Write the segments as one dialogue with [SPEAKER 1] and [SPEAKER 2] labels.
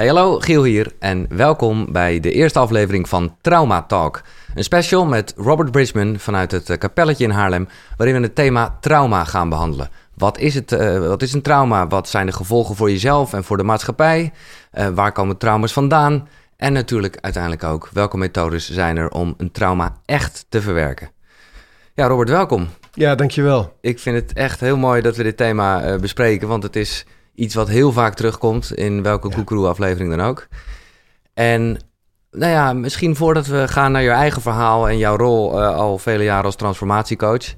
[SPEAKER 1] Hey, hallo, Giel hier en welkom bij de eerste aflevering van Trauma Talk. Een special met Robert Bridgman vanuit het eh, kapelletje in Haarlem, waarin we het thema trauma gaan behandelen. Wat is, het, uh, wat is een trauma? Wat zijn de gevolgen voor jezelf en voor de maatschappij? Uh, waar komen trauma's vandaan? En natuurlijk uiteindelijk ook, welke methodes zijn er om een trauma echt te verwerken? Ja, Robert, welkom.
[SPEAKER 2] Ja, dankjewel.
[SPEAKER 1] Ik vind het echt heel mooi dat we dit thema uh, bespreken, want het is iets wat heel vaak terugkomt in welke ja. Koekeroe-aflevering dan ook. En nou ja, misschien voordat we gaan naar je eigen verhaal en jouw rol uh, al vele jaren als transformatiecoach.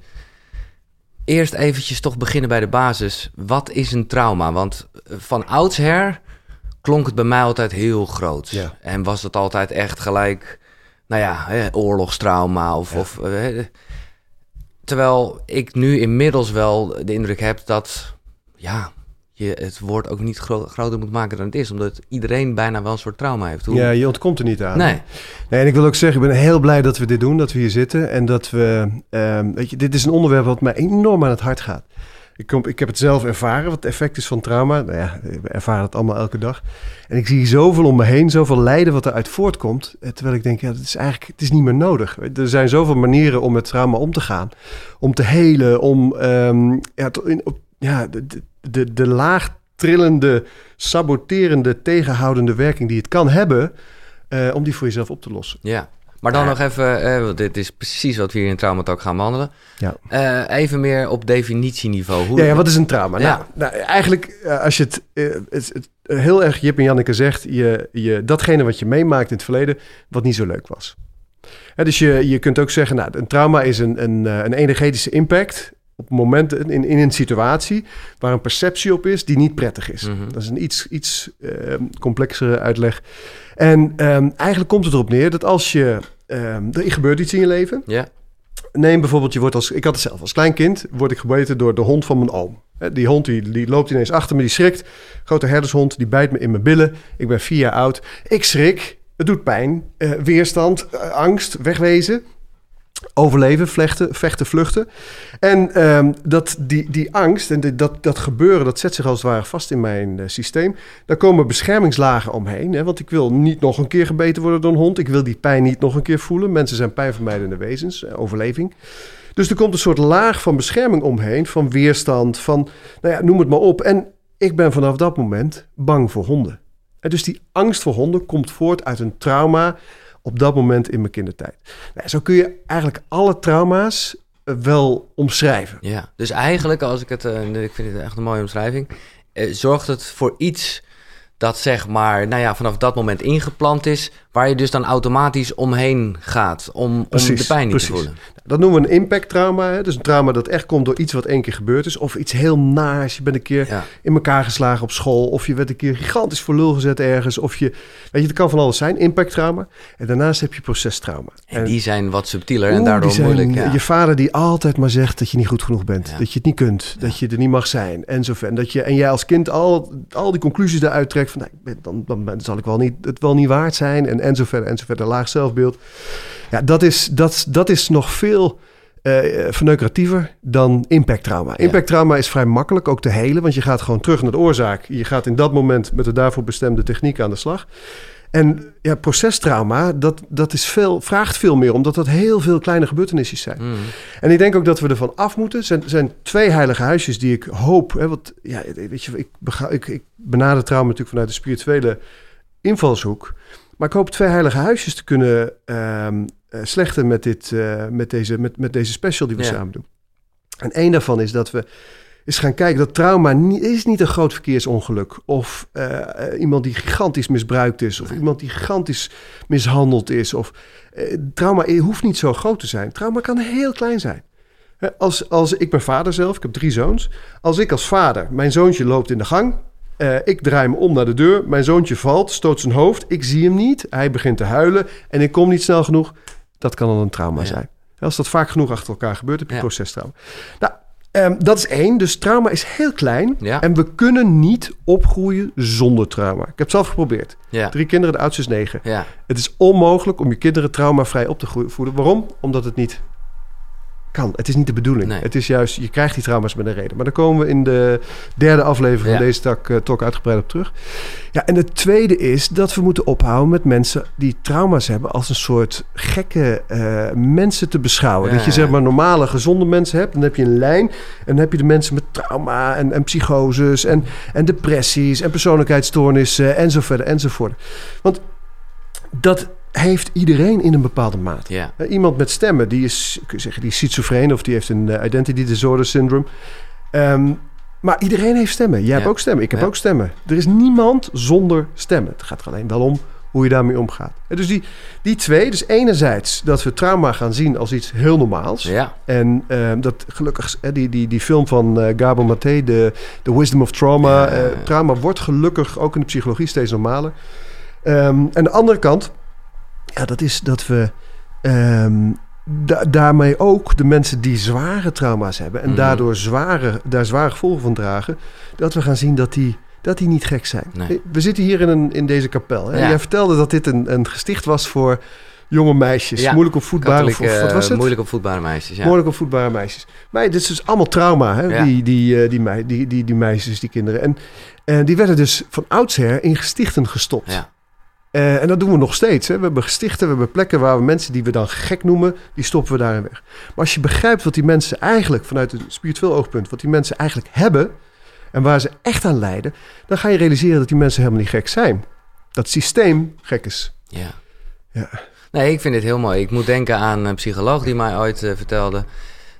[SPEAKER 1] Eerst eventjes toch beginnen bij de basis. Wat is een trauma? Want van oudsher klonk het bij mij altijd heel groot.
[SPEAKER 2] Ja.
[SPEAKER 1] En was het altijd echt gelijk, nou ja, hè, oorlogstrauma of...
[SPEAKER 2] Ja.
[SPEAKER 1] of uh, terwijl ik nu inmiddels wel de indruk heb dat, ja, je het woord ook niet gro groter moet maken dan het is. Omdat iedereen bijna wel een soort trauma heeft. Hoe...
[SPEAKER 2] Ja, je ontkomt er niet aan.
[SPEAKER 1] Nee.
[SPEAKER 2] nee. En ik wil ook zeggen, ik ben heel blij dat we dit doen, dat we hier zitten. En dat we, um, weet je, dit is een onderwerp wat mij enorm aan het hart gaat. Ik, kom, ik heb het zelf ervaren, wat het effect is van trauma. Nou ja, we ervaren het allemaal elke dag. En ik zie zoveel om me heen, zoveel lijden wat eruit voortkomt. Terwijl ik denk, ja, het is eigenlijk het is niet meer nodig. Er zijn zoveel manieren om met trauma om te gaan. Om te helen, om um, ja, in, op, ja, de, de, de laag trillende, saboterende, tegenhoudende werking die het kan hebben, uh, om die voor jezelf op te lossen.
[SPEAKER 1] Ja, maar dan ja. nog even, uh, want dit is precies wat we hier in Traumatalk gaan behandelen.
[SPEAKER 2] Ja.
[SPEAKER 1] Uh, even meer op definitieniveau.
[SPEAKER 2] Hoe... Ja, ja, wat is een trauma? Ja. Nou, nou, eigenlijk, als je het, het, het, heel erg Jip en Janneke zegt, je, je, datgene wat je meemaakt in het verleden, wat niet zo leuk was. Hè, dus je, je kunt ook zeggen, nou, een trauma is een, een, een energetische impact op momenten in, in een situatie waar een perceptie op is die niet prettig is.
[SPEAKER 1] Mhm.
[SPEAKER 2] Mm -hmm. Dat is een iets, iets uh, complexere uitleg. En um, eigenlijk komt het erop neer dat als je... Um, er gebeurt iets in je leven.
[SPEAKER 1] Ja.
[SPEAKER 2] Neem bijvoorbeeld, je wordt als... Ik had het zelf als klein kind, word ik gebeten door de hond van mijn oom. Die hond die, die loopt ineens achter me, die schrikt. Grote herdershond, die bijt me in mijn billen. Ik ben vier jaar oud. Ik schrik, het doet pijn, uh, weerstand, uh, angst, wegwezen overleven, vlechten, vechten, vluchten. En um, dat, die, die angst en dat, dat gebeuren, dat zet zich als het ware vast in mijn uh, systeem. Daar komen beschermingslagen omheen. Hè, want ik wil niet nog een keer gebeten worden door een hond. Ik wil die pijn niet nog een keer voelen. Mensen zijn pijnvermijdende wezens, uh, overleving. Dus er komt een soort laag van bescherming omheen, van weerstand, van, nou ja, noem het maar op. En ik ben vanaf dat moment bang voor honden. En dus die angst voor honden komt voort uit een trauma op dat moment in mijn kindertijd. Nou, zo kun je eigenlijk alle trauma's uh, wel omschrijven.
[SPEAKER 1] Ja, dus eigenlijk als ik het, uh, ik vind het echt een mooie omschrijving, uh, zorgt het voor iets dat zeg maar, nou ja, vanaf dat moment ingeplant is, waar je dus dan automatisch omheen gaat om,
[SPEAKER 2] precies,
[SPEAKER 1] om de pijn niet
[SPEAKER 2] precies.
[SPEAKER 1] te voelen.
[SPEAKER 2] Dat noemen we een impact trauma. Hè? Dus een trauma dat echt komt door iets wat één keer gebeurd is. Of iets heel naars. Je bent een keer
[SPEAKER 1] Ja.
[SPEAKER 2] in elkaar geslagen op school. Of je werd een keer gigantisch voor lul gezet ergens. Of je, weet je, het kan van alles zijn. Impact trauma. En daarnaast heb je processtrauma.
[SPEAKER 1] En die zijn wat subtieler en daardoor
[SPEAKER 2] die zijn
[SPEAKER 1] moeilijk. Ja.
[SPEAKER 2] Je vader die altijd maar zegt dat je niet goed genoeg bent.
[SPEAKER 1] Ja.
[SPEAKER 2] Dat je het niet kunt. Dat je er niet mag zijn. En zo. En, dat je, en jij als kind al, al die conclusies eruit trekt. Van, nou, dan, dan ben- zal ik wel niet, het wel niet waard zijn. En, en zo verder. En zo verder. Laag zelfbeeld. Ja, dat is, dat, dat is nog veel eh verneukeratiever dan impacttrauma. Impacttrauma is vrij makkelijk ook te helen. Want je gaat gewoon terug naar de oorzaak. Je gaat in dat moment met de daarvoor bestemde techniek aan de slag. En ja, processtrauma, dat, dat is veel, vraagt veel meer, omdat dat heel veel kleine gebeurtenissen zijn.
[SPEAKER 1] Mm.
[SPEAKER 2] En ik denk ook dat we ervan af moeten. Er zijn, zijn twee heilige huisjes die ik hoop. Hè, want ja, weet je, ik, ik, ik benader trauma natuurlijk vanuit de spirituele invalshoek. Maar ik hoop twee heilige huisjes te kunnen ehm, eh, slechten met, dit, eh, met, deze, met, met deze special die we
[SPEAKER 1] Ja.
[SPEAKER 2] samen doen. En één daarvan is dat we eens gaan kijken dat trauma niet, is niet een groot verkeersongeluk. Of eh, iemand die gigantisch misbruikt is. Of iemand die gigantisch mishandeld is. Of, eh, trauma hoeft niet zo groot te zijn. Trauma kan heel klein zijn. Als, als ik ben vader zelf, ik heb drie zoons. Als ik als vader, mijn zoontje loopt in de gang. Eh, ik draai me om naar de deur. Mijn zoontje valt, stoot zijn hoofd. Ik zie hem niet. Hij begint te huilen. En ik kom niet snel genoeg. Dat kan dan een trauma
[SPEAKER 1] Ja.
[SPEAKER 2] zijn. Als dat vaak genoeg achter elkaar gebeurt, heb je
[SPEAKER 1] Ja.
[SPEAKER 2] procestrauma. Nou, ehm, dat is één. Dus trauma is heel klein.
[SPEAKER 1] Ja.
[SPEAKER 2] En we kunnen niet opgroeien zonder trauma. Ik heb het zelf geprobeerd. Drie kinderen, de oudste is negen. Het is onmogelijk om je kinderen traumavrij op te voeden. Waarom? Omdat het niet kan. Het is niet de bedoeling.
[SPEAKER 1] Nee.
[SPEAKER 2] Het is juist, je krijgt die trauma's met een reden. Maar daar komen we in de derde aflevering
[SPEAKER 1] Ja.
[SPEAKER 2] van deze tak, eh, talk uitgebreid op terug. Ja, en het tweede is dat we moeten ophouden met mensen die trauma's hebben als een soort gekke eh, mensen te beschouwen.
[SPEAKER 1] Ja,
[SPEAKER 2] dat je zeg maar normale, gezonde mensen hebt. Dan heb je een lijn en dan heb je de mensen met trauma en, en psychoses en, en depressies en persoonlijkheidsstoornissen en zo verder enzovoort. Want dat heeft iedereen in een bepaalde mate.
[SPEAKER 1] Ja.
[SPEAKER 2] Eh, Iemand met stemmen, die is, kun je zeggen, die is schizofreen of die heeft een eh, identity disorder syndrome. Ehm, maar iedereen heeft stemmen. Jij hebt ook stemmen, ik heb ook stemmen. Er is niemand zonder stemmen. Het gaat er alleen wel om hoe je daarmee omgaat. En dus die, die twee, dus enerzijds dat we trauma gaan zien als iets heel normaals.
[SPEAKER 1] Ja.
[SPEAKER 2] En ehm, dat gelukkig, eh, die, die, die film van eh Gabor Maté, de The Wisdom of Trauma.
[SPEAKER 1] Ja.
[SPEAKER 2] eh, trauma wordt gelukkig ook in de psychologie steeds normaler. Ehm, en de andere kant, ja, dat is dat we ehm, da- daarmee ook de mensen die zware trauma's hebben en
[SPEAKER 1] Mhm.
[SPEAKER 2] daardoor zware, daar zware gevolgen van dragen, dat we gaan zien dat die, dat die niet gek zijn.
[SPEAKER 1] Nee.
[SPEAKER 2] We zitten hier in, een, in deze kapel. Hè?
[SPEAKER 1] Ja.
[SPEAKER 2] Jij vertelde dat dit een, een gesticht was voor jonge meisjes.
[SPEAKER 1] Ja.
[SPEAKER 2] Moeilijk opvoedbare, of wat was het?
[SPEAKER 1] moeilijk opvoedbare meisjes. Ja.
[SPEAKER 2] Moeilijk opvoedbare meisjes. Maar dit is dus allemaal trauma, hè?
[SPEAKER 1] Ja.
[SPEAKER 2] Die, die, eh, die, die, die, die meisjes, die kinderen. En, en die werden dus van oudsher in gestichten gestopt. Eh, en dat doen we nog steeds. Hè? We hebben gestichten, we hebben plekken waar we mensen die we dan gek noemen, die stoppen we daarin weg. Maar als je begrijpt wat die mensen eigenlijk, vanuit een spiritueel oogpunt, wat die mensen eigenlijk hebben en waar ze echt aan lijden, dan ga je realiseren dat die mensen helemaal niet gek zijn. Dat systeem gek is.
[SPEAKER 1] Ja.
[SPEAKER 2] Ja.
[SPEAKER 1] Nee, ik vind dit heel mooi. Ik moet denken aan een psycholoog die mij ooit eh, vertelde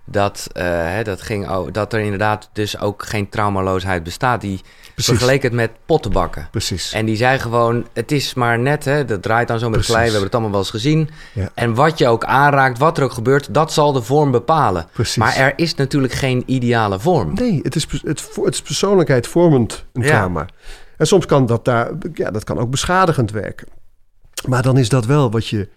[SPEAKER 1] dat, eh, hè, dat, ging, dat er inderdaad dus ook geen traumaloosheid bestaat. Die
[SPEAKER 2] Precies.
[SPEAKER 1] vergeleek het met pottenbakken.
[SPEAKER 2] Precies.
[SPEAKER 1] En die zei gewoon, het is maar net, hè, dat draait dan zo met
[SPEAKER 2] Precies.
[SPEAKER 1] klei. We hebben het allemaal wel eens gezien.
[SPEAKER 2] Ja.
[SPEAKER 1] En wat je ook aanraakt, wat er ook gebeurt, dat zal de vorm bepalen.
[SPEAKER 2] Precies.
[SPEAKER 1] Maar er is natuurlijk geen ideale vorm.
[SPEAKER 2] Nee, het is, het, het is persoonlijkheid vormend, een
[SPEAKER 1] Ja.
[SPEAKER 2] trauma. En soms kan dat daar, ja, dat kan ook beschadigend werken. Maar dan is dat wel wat je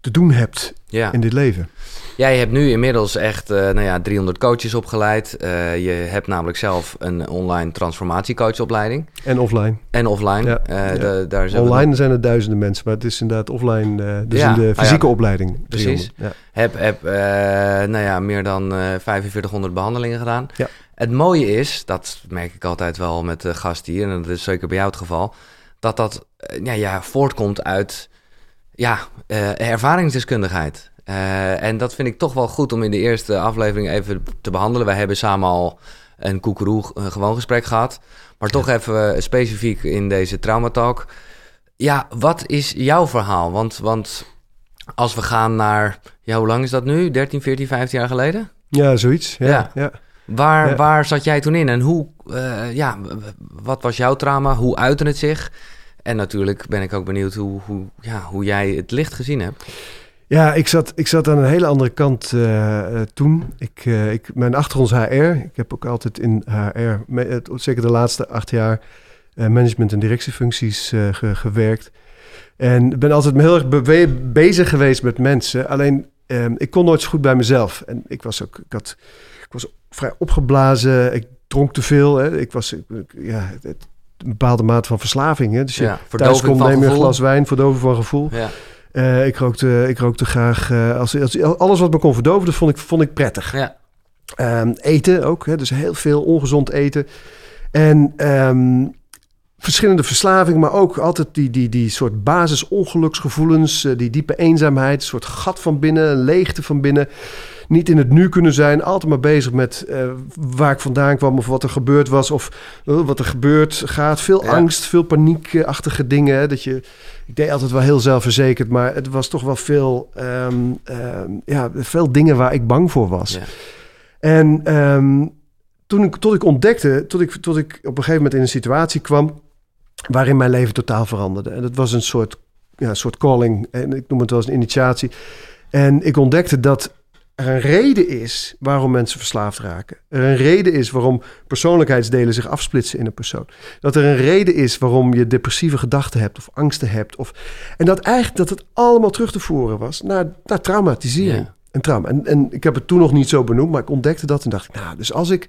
[SPEAKER 2] te doen hebt
[SPEAKER 1] Ja.
[SPEAKER 2] in dit leven.
[SPEAKER 1] Jij hebt nu inmiddels echt eh, nou ja, 300 coaches opgeleid. Eh, je hebt namelijk zelf een online transformatiecoachopleiding.
[SPEAKER 2] En offline.
[SPEAKER 1] En offline.
[SPEAKER 2] Ja,
[SPEAKER 1] Eh,
[SPEAKER 2] ja.
[SPEAKER 1] de- daar zijn
[SPEAKER 2] Online zijn er duizenden mensen, maar het is inderdaad offline. dus
[SPEAKER 1] Ja,
[SPEAKER 2] in de
[SPEAKER 1] ah ja,
[SPEAKER 2] fysieke opleiding.
[SPEAKER 1] precies.
[SPEAKER 2] 300, Ja.
[SPEAKER 1] heb, heb nou ja, meer dan eh 4500 behandelingen gedaan.
[SPEAKER 2] Ja.
[SPEAKER 1] Het mooie is, dat merk ik altijd wel met de gast hier, en dat is zeker bij jou het geval, dat dat ja, ja, voortkomt uit ja, eh, ervaringsdeskundigheid. Eh, en dat vind ik toch wel goed om in de eerste aflevering even te behandelen. Wij hebben samen al een koekeroe gewoon gesprek gehad. Maar toch even eh, specifiek in deze traumatalk. Ja, wat is jouw verhaal? Want, want als we gaan naar, ja, hoe lang is dat nu? 13, 14, 15 jaar geleden?
[SPEAKER 2] ja, zoiets. Ja,
[SPEAKER 1] Ja.
[SPEAKER 2] ja.
[SPEAKER 1] Waar, waar zat jij toen in? En hoe, ja, wat was jouw trauma? Hoe uitte het zich? En natuurlijk ben ik ook benieuwd hoe, hoe, ja, hoe jij het licht gezien hebt.
[SPEAKER 2] Ja, ik zat, ik zat aan een hele andere kant eh, eh, toen. Ik, eh, ik, mijn achtergrond HR. Ik heb ook altijd in HR, zeker de laatste acht jaar, management- en directiefuncties ge- gewerkt. En ben altijd heel erg bezig geweest met mensen. Alleen, ehm, ik kon nooit zo goed bij mezelf. En ik was ook, ik had, ik was vrij opgeblazen. Ik dronk te veel. Hè. Ik was, ja, het, een bepaalde mate van verslaving. Hè. Dus je
[SPEAKER 1] Ja,
[SPEAKER 2] thuis komt, neem je een glas wijn, verdoven van gevoel.
[SPEAKER 1] Ja,
[SPEAKER 2] Eh, ik, rookte, ik rookte graag. eh, als, als, alles wat me kon verdoven, dat vond ik, vond ik prettig.
[SPEAKER 1] ja,
[SPEAKER 2] Ehm, eten ook, hè, dus heel veel ongezond eten. En ehm, verschillende verslavingen, maar ook altijd die, die, die soort basisongeluksgevoelens, eh, die diepe eenzaamheid, een soort gat van binnen, een leegte van binnen. Niet in het nu kunnen zijn, altijd maar bezig met eh, waar ik vandaan kwam of wat er gebeurd was of eh, wat er gebeurt gaat. Veel
[SPEAKER 1] Ja.
[SPEAKER 2] angst, veel paniekachtige dingen. hè, Dat je, ik deed altijd wel heel zelfverzekerd, maar het was toch wel veel, ehm, ehm, ja, veel dingen waar ik bang voor was.
[SPEAKER 1] ja.
[SPEAKER 2] En ehm, toen ik, tot ik ontdekte, tot ik, tot ik op een gegeven moment in een situatie kwam waarin mijn leven totaal veranderde. En dat was een soort, ja, soort calling, en ik noem het wel eens een initiatie. En ik ontdekte dat er een reden is waarom mensen verslaafd raken. Er een reden is waarom persoonlijkheidsdelen zich afsplitsen in een persoon. Dat er een reden is waarom je depressieve gedachten hebt of angsten hebt. Of, en dat eigenlijk dat het allemaal terug te voeren was naar, naar traumatisering.
[SPEAKER 1] Ja.
[SPEAKER 2] Een trauma. En, en ik heb het toen nog niet zo benoemd, maar ik ontdekte dat en dacht ik, nou, dus als ik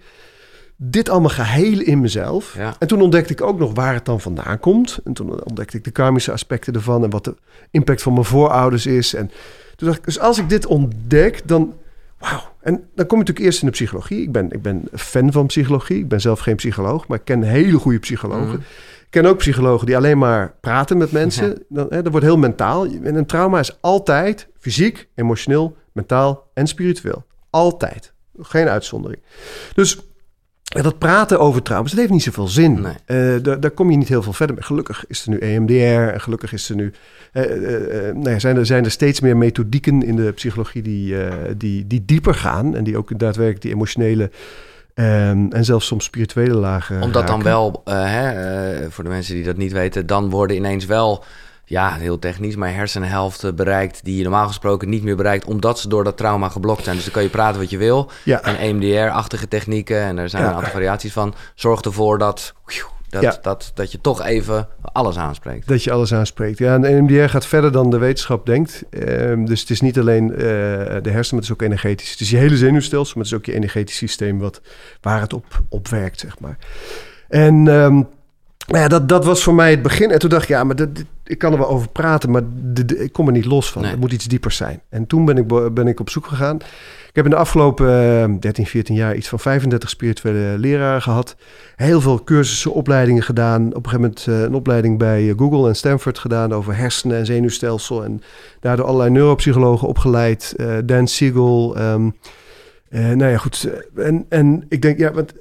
[SPEAKER 2] dit allemaal ga helen in mezelf.
[SPEAKER 1] Ja.
[SPEAKER 2] En toen ontdekte ik ook nog waar het dan vandaan komt. En toen ontdekte ik de karmische aspecten ervan en wat de impact van mijn voorouders is. En toen dacht ik, dus als ik dit ontdek, dan wauw. En dan kom je natuurlijk eerst in de psychologie. Ik ben, ik ben fan van psychologie. Ik ben zelf geen psycholoog, maar ik ken hele goede psychologen.
[SPEAKER 1] Mhm.
[SPEAKER 2] Ik ken ook psychologen die alleen maar praten met mensen. Dan, hè, dat wordt heel mentaal. En een trauma is altijd fysiek, emotioneel, mentaal en spiritueel. Altijd. Geen uitzondering. Dus ja, dat praten over trauma's, dat heeft niet zoveel zin.
[SPEAKER 1] Nee.
[SPEAKER 2] Eh, daar, daar kom je niet heel veel verder mee. Gelukkig is er nu EMDR en gelukkig is er nu, eh, eh, nou ja, zijn, er, zijn er steeds meer methodieken in de psychologie die, die, die dieper gaan en die ook daadwerkelijk die emotionele ehm, en zelfs soms spirituele lagen.
[SPEAKER 1] Omdat dan wel, hè, voor de mensen die dat niet weten, dan worden ineens wel, ja, heel technisch, maar hersenhelften bereikt die je normaal gesproken niet meer bereikt, omdat ze door dat trauma geblokt zijn. Dus dan kan je praten wat je wil.
[SPEAKER 2] Ja.
[SPEAKER 1] En EMDR-achtige technieken, en er zijn
[SPEAKER 2] Ja.
[SPEAKER 1] een aantal variaties van, zorgt ervoor dat, dat,
[SPEAKER 2] Ja.
[SPEAKER 1] dat, dat je toch even alles aanspreekt.
[SPEAKER 2] Dat je alles aanspreekt. Ja, en EMDR gaat verder dan de wetenschap denkt. Ehm, dus het is niet alleen eh, de hersenen, maar het is ook energetisch. Het is je hele zenuwstelsel, maar het is ook je energetisch systeem wat, waar het op, op werkt, zeg maar. En ehm, nou ja, dat, dat was voor mij het begin. En toen dacht ik, ja, maar dit- dit- ik kan er wel over praten, maar dit- ik kom er niet los van.
[SPEAKER 1] Nee.
[SPEAKER 2] Het moet iets dieper zijn. En toen ben ik, ben ik op zoek gegaan. Ik heb in de afgelopen eh, 13, 14 jaar iets van 35 spirituele leraren gehad. Heel veel cursussen, opleidingen gedaan. Op een gegeven moment eh, een opleiding bij eh, Google en Stanford gedaan over hersenen en zenuwstelsel. En daardoor allerlei neuropsychologen opgeleid. eh, Dan Siegel. ehm eh, nou ja, goed. eh, En, en ik denk, ja, want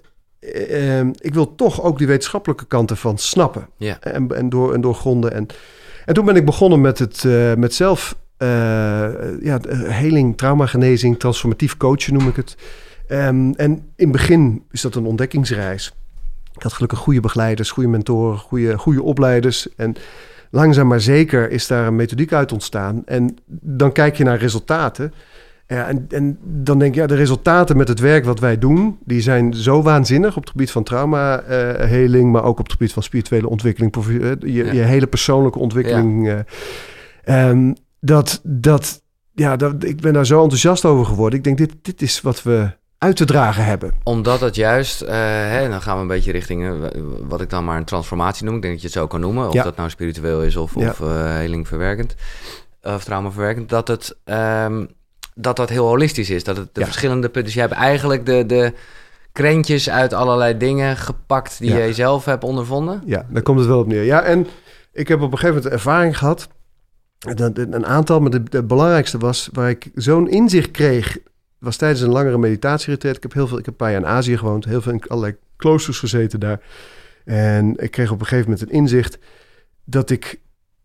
[SPEAKER 2] eh, ehm, ik wil toch ook die wetenschappelijke kanten van snappen.
[SPEAKER 1] Ja.
[SPEAKER 2] En, en, door, en doorgronden. En, en toen ben ik begonnen met het eh, met zelf eh, ja, heling, traumagenezing, transformatief coachen noem ik het. Ehm, en in het begin is dat een ontdekkingsreis. Ik had gelukkig goede begeleiders, goede mentoren, goede, goede opleiders. En langzaam maar zeker is daar een methodiek uit ontstaan. En dan kijk je naar resultaten. Ja, en, en dan denk je, ja, de resultaten met het werk wat wij doen, die zijn zo waanzinnig op het gebied van traumaheling, maar ook op het gebied van spirituele ontwikkeling, eh, je,
[SPEAKER 1] Ja.
[SPEAKER 2] je hele persoonlijke ontwikkeling. eh, ehm, dat, dat, ja, dat, ik ben daar zo enthousiast over geworden. Ik denk, dit, dit is wat we uit te dragen hebben.
[SPEAKER 1] Omdat het juist, eh, hè, dan gaan we een beetje richting wat ik dan maar een transformatie noem. Ik denk dat je het zo kan noemen. Of
[SPEAKER 2] Ja.
[SPEAKER 1] dat nou spiritueel is of,
[SPEAKER 2] Ja.
[SPEAKER 1] of heling verwerkend. Of trauma verwerkend. Dat het, ehm, dat dat heel holistisch is. Dat het de
[SPEAKER 2] Ja.
[SPEAKER 1] verschillende punten... Dus je hebt eigenlijk de, de krentjes uit allerlei dingen gepakt die
[SPEAKER 2] Ja.
[SPEAKER 1] jij zelf hebt ondervonden.
[SPEAKER 2] Ja, daar komt het wel op neer. Ja, en ik heb op een gegeven moment ervaring gehad. Dat, een aantal, maar de, de belangrijkste was waar ik zo'n inzicht kreeg. Was tijdens een langere meditatieretreat. Ik heb heel veel, ik heb een paar jaar in Azië gewoond, heel veel in allerlei kloosters gezeten daar. En ik kreeg op een gegeven moment een inzicht dat ik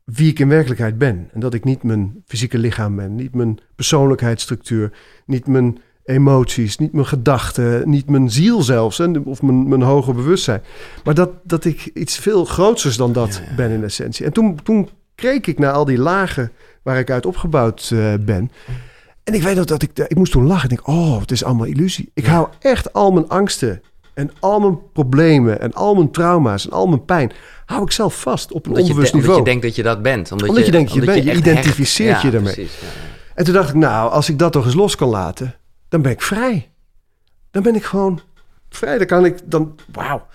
[SPEAKER 2] wie ik in werkelijkheid ben. En dat ik niet mijn fysieke lichaam ben, niet mijn persoonlijkheidsstructuur, niet mijn emoties, niet mijn gedachten, niet mijn ziel zelfs, hè, of mijn, mijn hoger bewustzijn. Maar dat, dat ik iets veel grootsers dan dat
[SPEAKER 1] Ja, ja,
[SPEAKER 2] ben in essentie. En toen, toen keek ik naar al die lagen waar ik uit opgebouwd eh, ben. En ik weet nog dat ik, ik moest toen lachen. Ik denk, oh, het is allemaal illusie. Ik
[SPEAKER 1] Ja.
[SPEAKER 2] hou echt al mijn angsten en al mijn problemen en al mijn trauma's en al mijn pijn, hou ik zelf vast op een
[SPEAKER 1] Omdat je,
[SPEAKER 2] onbewust
[SPEAKER 1] de- omdat
[SPEAKER 2] niveau.
[SPEAKER 1] je denkt dat je dat bent. Omdat,
[SPEAKER 2] Omdat je denkt dat je bent. Je
[SPEAKER 1] hecht-
[SPEAKER 2] identificeert je daarmee.
[SPEAKER 1] precies, ja, ja.
[SPEAKER 2] En toen dacht ik, nou, als ik dat toch eens los kan laten, dan ben ik vrij. Dan ben ik gewoon vrij. Dan kan ik dan, wauw.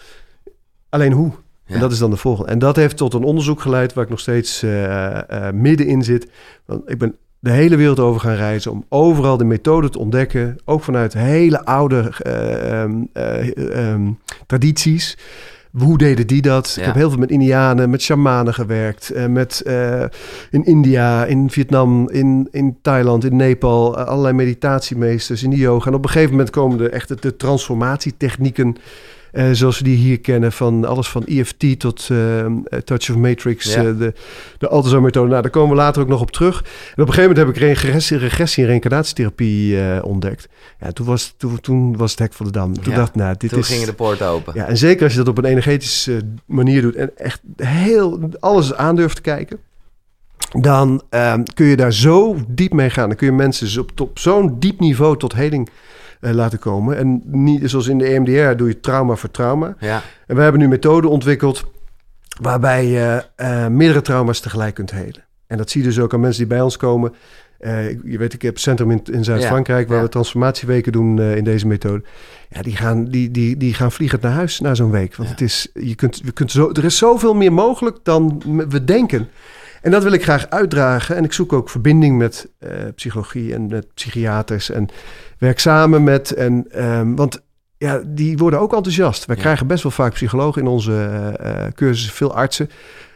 [SPEAKER 2] Alleen hoe?
[SPEAKER 1] Ja.
[SPEAKER 2] En dat is dan de volgende. En dat heeft tot een onderzoek geleid waar ik nog steeds eh, eh, middenin zit. Want ik ben de hele wereld over gaan reizen om overal de methode te ontdekken. Ook vanuit hele oude eh, ehm, eh, ehm, tradities. Hoe deden die dat?
[SPEAKER 1] Ja.
[SPEAKER 2] Ik heb heel veel met Indianen, met shamanen gewerkt. eh, met, in India, in Vietnam, in, in Thailand, in Nepal. allerlei meditatiemeesters in de yoga. En op een gegeven moment komen de echte de transformatietechnieken... eh, zoals we die hier kennen, van alles van EFT tot eh, eh, Touch of Matrix,
[SPEAKER 1] Ja.
[SPEAKER 2] de, de Althusser-methode. Nou, daar komen we later ook nog op terug. En op een gegeven moment heb ik regressie, regressie en reïncarnatietherapie ontdekt. Ja, toen was, toen, toen was het hek van de dam. Toen
[SPEAKER 1] Ja,
[SPEAKER 2] dacht ik, nou, dit
[SPEAKER 1] Toen
[SPEAKER 2] is...
[SPEAKER 1] gingen de poorten open.
[SPEAKER 2] Ja, en zeker als je dat op een energetische manier doet en echt heel alles aan durft te kijken, dan ehm, kun je daar zo diep mee gaan. Dan kun je mensen op, op zo'n diep niveau tot heling eh, laten komen. En niet zoals in de EMDR doe je trauma voor trauma.
[SPEAKER 1] Ja.
[SPEAKER 2] En we hebben nu methoden ontwikkeld waarbij je eh, meerdere trauma's tegelijk kunt helen. En dat zie je dus ook aan mensen die bij ons komen. Eh, je weet, ik heb een centrum in, in Zuid-Frankrijk waar
[SPEAKER 1] ja.
[SPEAKER 2] we transformatieweken doen in deze methode. Ja, die gaan, die, die, die gaan vliegend naar huis na zo'n week. Want
[SPEAKER 1] Ja.
[SPEAKER 2] het is, je kunt, je kunt zo, er is zoveel meer mogelijk dan we denken. En dat wil ik graag uitdragen. En ik zoek ook verbinding met psychologie en met psychiaters. En werk samen met. En, ehm, want ja, die worden ook enthousiast. Wij
[SPEAKER 1] Ja.
[SPEAKER 2] krijgen best wel vaak psychologen in onze eh, cursussen, veel artsen.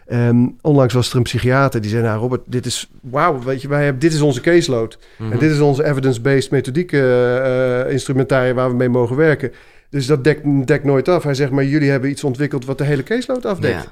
[SPEAKER 2] Ehm, onlangs was er een psychiater die zei: Nou, Robert, dit is wauw, weet je, wij hebben, dit is onze caseload.
[SPEAKER 1] Mhm.
[SPEAKER 2] En dit is onze evidence-based methodiek eh, eh, instrumentarium waar we mee mogen werken. Dus dat dekt, dekt nooit af. Hij zegt, maar jullie hebben iets ontwikkeld wat de hele caseload afdekt.
[SPEAKER 1] Ja.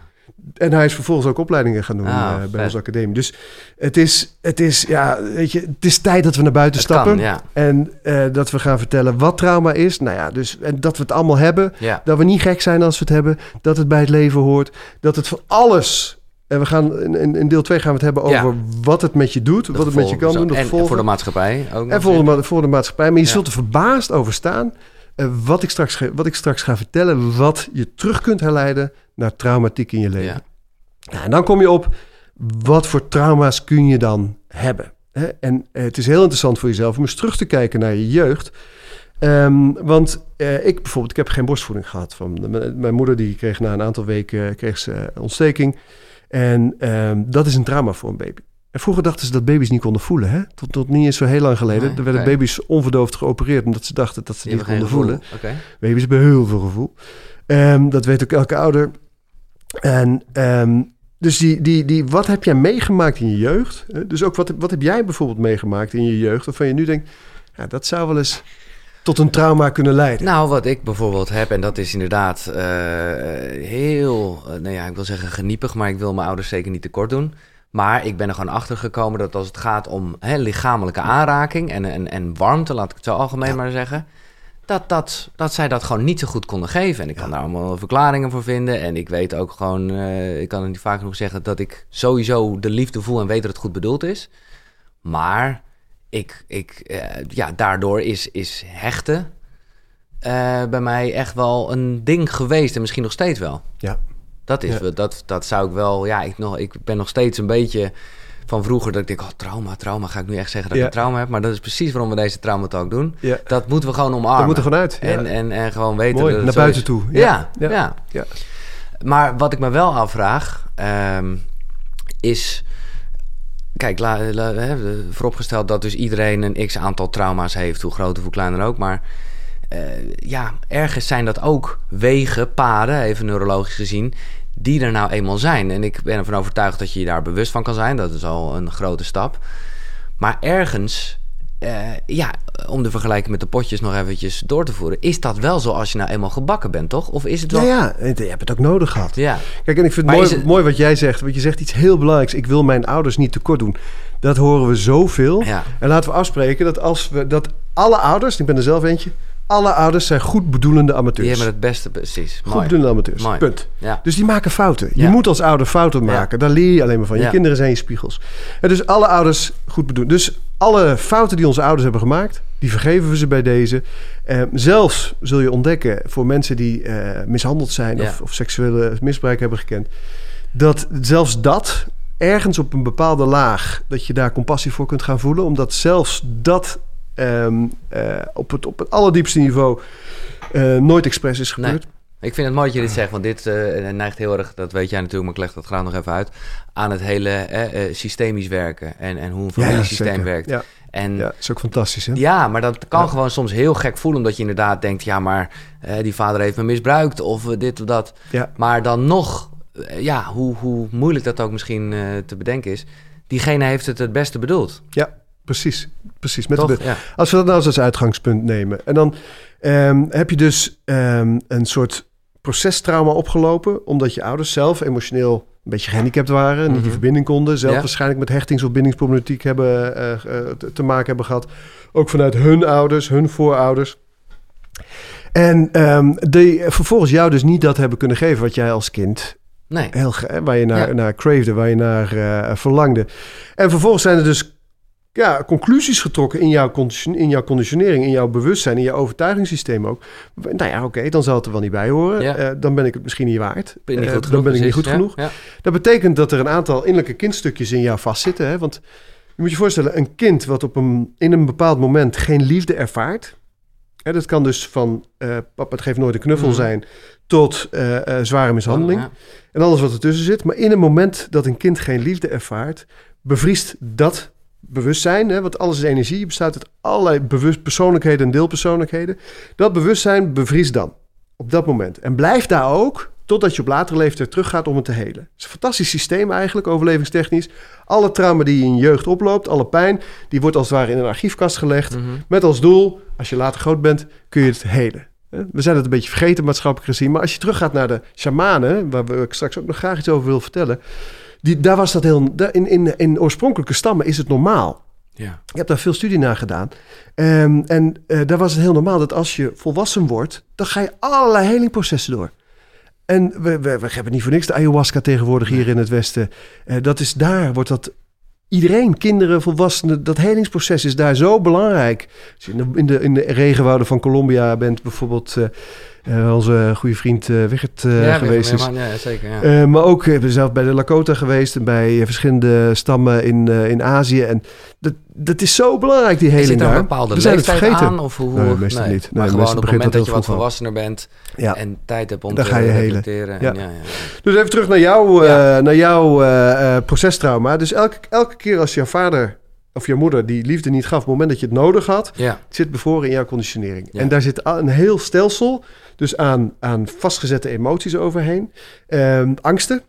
[SPEAKER 2] En hij is vervolgens ook opleidingen gaan doen
[SPEAKER 1] Ah,
[SPEAKER 2] eh, bij onze academie. Dus het is, het is, ja, weet je, het is tijd dat we naar buiten
[SPEAKER 1] Het
[SPEAKER 2] stappen.
[SPEAKER 1] kan, ja.
[SPEAKER 2] En eh, dat we gaan vertellen wat trauma is. Nou ja, dus en dat we het allemaal hebben.
[SPEAKER 1] Ja.
[SPEAKER 2] Dat we niet gek zijn als we het hebben. Dat het bij het leven hoort. Dat het van alles. En we gaan in, in- deel 2 gaan we het hebben
[SPEAKER 1] Ja.
[SPEAKER 2] over wat het met je doet. Wat het met je kan doen.
[SPEAKER 1] En voor de maatschappij ook
[SPEAKER 2] En voor de, voor de maatschappij. Maar je
[SPEAKER 1] Ja.
[SPEAKER 2] zult er verbaasd over staan. eh, wat, ik straks, wat ik straks ga vertellen. Wat je terug kunt herleiden naar traumatiek in je leven.
[SPEAKER 1] Ja.
[SPEAKER 2] Ja, en dan kom je op. Wat voor trauma's kun je dan hebben? Hè? En eh, het is heel interessant voor jezelf om eens terug te kijken naar je jeugd. Ehm, want eh, ik bijvoorbeeld, ik heb geen borstvoeding gehad. Van, mijn moeder die kreeg na een aantal weken kreeg ze ontsteking. En ehm, dat is een trauma voor een baby. En vroeger dachten ze dat baby's niet konden voelen. Hè? Tot, tot niet eens zo heel lang geleden.
[SPEAKER 1] Nee,
[SPEAKER 2] er werden baby's onverdoofd geopereerd omdat ze dachten dat ze
[SPEAKER 1] Die
[SPEAKER 2] niet konden voelen. Baby's hebben heel veel gevoel. Ehm, dat weet ook elke ouder. En ehm, dus die, die, die, wat heb jij meegemaakt in je jeugd? Eh, Dus ook wat, wat heb jij bijvoorbeeld meegemaakt in je jeugd... waarvan je nu denkt, ja, dat zou wel eens tot een trauma kunnen leiden.
[SPEAKER 1] Nou, wat ik bijvoorbeeld heb, en dat is inderdaad eh, heel, eh, nou ja, ik wil zeggen geniepig, maar ik wil mijn ouders zeker niet tekort doen. Maar ik ben er gewoon achter gekomen dat als het gaat om hè, lichamelijke aanraking en, en, en warmte, laat ik het zo algemeen
[SPEAKER 2] Ja.
[SPEAKER 1] maar zeggen, dat, dat, dat zij dat gewoon niet zo goed konden geven. En ik kan daar allemaal verklaringen voor vinden. En ik weet ook gewoon, eh, ik kan het niet vaak genoeg zeggen, dat ik sowieso de liefde voel en weet dat het goed bedoeld is. Maar ik, ik, eh, ja, daardoor is, is hechten eh, bij mij echt wel een ding geweest en misschien nog steeds wel.
[SPEAKER 2] Ja.
[SPEAKER 1] Dat is
[SPEAKER 2] Ja.
[SPEAKER 1] dat, dat zou ik wel, ja, ik, nog, ik ben nog steeds een beetje van vroeger dat ik denk, oh trauma, trauma, ga ik nu echt zeggen dat
[SPEAKER 2] Ja.
[SPEAKER 1] ik een trauma heb, maar dat is precies waarom we deze traumatalk doen.
[SPEAKER 2] Ja,
[SPEAKER 1] Dat moeten we gewoon omarmen.
[SPEAKER 2] dat moet er gewoon uit.
[SPEAKER 1] En, en, en gewoon weten
[SPEAKER 2] Mooi,
[SPEAKER 1] dat
[SPEAKER 2] naar buiten toe.
[SPEAKER 1] Ja, ja,
[SPEAKER 2] ja.
[SPEAKER 1] Maar wat ik me wel afvraag, ehm, is. Kijk, la, la- vooropgesteld dat dus iedereen een x aantal trauma's heeft, hoe groot of hoe klein dan ook. Maar eh, ja, ergens zijn dat ook wegen, paden, even neurologisch gezien, die er nou eenmaal zijn. En ik ben ervan overtuigd dat je je daar bewust van kan zijn. Dat is al een grote stap. Maar ergens, eh, ja, om de vergelijking met de potjes nog eventjes door te voeren, is dat wel zo als je nou eenmaal gebakken bent, toch? Of is het wel...
[SPEAKER 2] Ja, ja, en je hebt het ook nodig gehad.
[SPEAKER 1] Ja.
[SPEAKER 2] Kijk, en ik vind het mooi,
[SPEAKER 1] het-
[SPEAKER 2] mooi wat jij zegt. Want je zegt iets heel belangrijks. Ik wil mijn ouders niet tekort doen. Dat horen we zoveel.
[SPEAKER 1] Ja.
[SPEAKER 2] En laten we afspreken dat als we dat alle ouders, ik ben er zelf eentje, alle ouders zijn goed bedoelende amateurs.
[SPEAKER 1] Die hebben het beste, precies.
[SPEAKER 2] goed
[SPEAKER 1] Mooi.
[SPEAKER 2] bedoelende amateurs.
[SPEAKER 1] Mooi.
[SPEAKER 2] Punt.
[SPEAKER 1] Ja.
[SPEAKER 2] Dus die maken fouten. Je moet als ouder fouten maken. Daar leer je alleen maar van. Je kinderen zijn je spiegels. En dus alle ouders goed bedoelen. Dus alle fouten die onze ouders hebben gemaakt, die vergeven we ze bij deze. Eh, zelfs zul je ontdekken voor mensen die eh, mishandeld zijn of, of seksuele misbruik hebben gekend, dat zelfs dat ergens op een bepaalde laag, dat je daar compassie voor kunt gaan voelen, omdat zelfs dat ehm, eh, op, het, op het allerdiepste niveau eh, nooit expres is
[SPEAKER 1] Nee.
[SPEAKER 2] gebeurd.
[SPEAKER 1] Ik vind het mooi dat je dit zegt, want dit eh, neigt heel erg, dat weet jij natuurlijk, maar ik leg dat graag nog even uit, aan het hele eh, systemisch werken en, en hoe een familiesysteem werkt.
[SPEAKER 2] Ja,
[SPEAKER 1] En
[SPEAKER 2] ja, dat is ook fantastisch, hè?
[SPEAKER 1] Ja, maar dat kan
[SPEAKER 2] Ja.
[SPEAKER 1] gewoon soms heel gek voelen, omdat je inderdaad denkt, ja, maar eh, die vader heeft me misbruikt of dit of dat.
[SPEAKER 2] Ja.
[SPEAKER 1] Maar dan nog, ja, hoe, hoe moeilijk dat ook misschien te bedenken is, diegene heeft het het beste bedoeld.
[SPEAKER 2] Ja, precies. Precies. Met
[SPEAKER 1] Toch?
[SPEAKER 2] de,
[SPEAKER 1] Ja.
[SPEAKER 2] als we dat nou eens als uitgangspunt nemen. En dan ehm, heb je dus ehm, een soort procestrauma opgelopen... omdat je ouders zelf emotioneel een beetje gehandicapt waren... niet
[SPEAKER 1] Mhm.
[SPEAKER 2] die verbinding konden. Zelf
[SPEAKER 1] Ja.
[SPEAKER 2] waarschijnlijk met hechtings- of bindingsproblematiek hebben, eh, eh, te- maken hebben gehad. Ook vanuit hun ouders, hun voorouders. En ehm, die vervolgens jou dus niet dat hebben kunnen geven... wat jij als kind
[SPEAKER 1] Nee.
[SPEAKER 2] heel, waar je naar,
[SPEAKER 1] Ja.
[SPEAKER 2] naar cravede, waar je naar eh, verlangde. En vervolgens zijn er dus ja, conclusies getrokken in jouw, in jouw conditionering, in jouw bewustzijn, in jouw overtuigingssysteem ook. Nou ja, oké, dan zal het er wel niet bij horen.
[SPEAKER 1] Ja.
[SPEAKER 2] Eh, dan ben ik het misschien niet waard.
[SPEAKER 1] Ben je niet
[SPEAKER 2] Eh, dan ben ik niet goed genoeg.
[SPEAKER 1] Ja, ja.
[SPEAKER 2] Dat betekent dat er een aantal innerlijke kindstukjes in jou vastzitten. Hè? Want je moet je voorstellen, een kind wat op een, in een bepaald moment geen liefde ervaart. Hè, dat kan dus van eh, papa, het geeft nooit een knuffel
[SPEAKER 1] Mhm.
[SPEAKER 2] zijn... tot zware mishandeling. En alles wat ertussen zit. Maar in een moment dat een kind geen liefde ervaart... bevriest dat bewustzijn. Hè, want alles is energie. Je bestaat uit allerlei bewust persoonlijkheden en deelpersoonlijkheden. Dat bewustzijn bevriest dan. Op dat moment. En blijft daar ook... totdat je op latere leeftijd teruggaat om het te helen. Het is een fantastisch systeem eigenlijk, overlevingstechnisch. Alle trauma die je in je jeugd oploopt, alle pijn... die wordt als het ware in een archiefkast gelegd...
[SPEAKER 1] Mhm.
[SPEAKER 2] met als doel, als je later groot bent, kun je het helen. We zijn het een beetje vergeten maatschappelijk gezien. Maar als je teruggaat naar de shamanen, waar we straks ook nog graag iets over wil vertellen. Die, daar was dat heel. In, in, in oorspronkelijke stammen is het normaal.
[SPEAKER 1] Ja.
[SPEAKER 2] Ik heb daar veel studie naar gedaan. Ehm, en eh, daar was het heel normaal dat als je volwassen wordt, dan ga je allerlei helingprocessen door. En we, we, we hebben niet voor niks de ayahuasca tegenwoordig hier in het Westen. Eh, dat is daar, wordt dat iedereen, kinderen, volwassenen, dat helingsproces is daar zo belangrijk. Als je in de, in de, in de regenwouden van Colombia bent, bijvoorbeeld eh, eh, onze goede vriend eh Wiggert eh,
[SPEAKER 1] ja,
[SPEAKER 2] geweest is.
[SPEAKER 1] Ja, zeker. Ja.
[SPEAKER 2] Maar ook, ik ben zelf bij de Lakota geweest en bij verschillende stammen in, in Azië. En dat, dat is zo belangrijk, die heling
[SPEAKER 1] een
[SPEAKER 2] daar.
[SPEAKER 1] bepaalde
[SPEAKER 2] We zijn het vergeten.
[SPEAKER 1] aan? Of hoe,
[SPEAKER 2] Nee, meestal niet. Nee,
[SPEAKER 1] maar gewoon op het moment
[SPEAKER 2] dat
[SPEAKER 1] je wat volwassener bent
[SPEAKER 2] Ja.
[SPEAKER 1] en tijd hebt om
[SPEAKER 2] Dan
[SPEAKER 1] te
[SPEAKER 2] ga je helen.
[SPEAKER 1] reflecteren.
[SPEAKER 2] Ja.
[SPEAKER 1] En, ja, ja.
[SPEAKER 2] Dus even terug naar, jou, naar jouw procestrauma. Dus elke, elke keer als jouw vader of je moeder die liefde niet gaf... op het moment dat je het nodig had...
[SPEAKER 1] ja.
[SPEAKER 2] zit bevoren in jouw conditionering.
[SPEAKER 1] Ja.
[SPEAKER 2] En daar zit een heel stelsel dus aan, aan vastgezette emoties overheen. Ehm, angsten.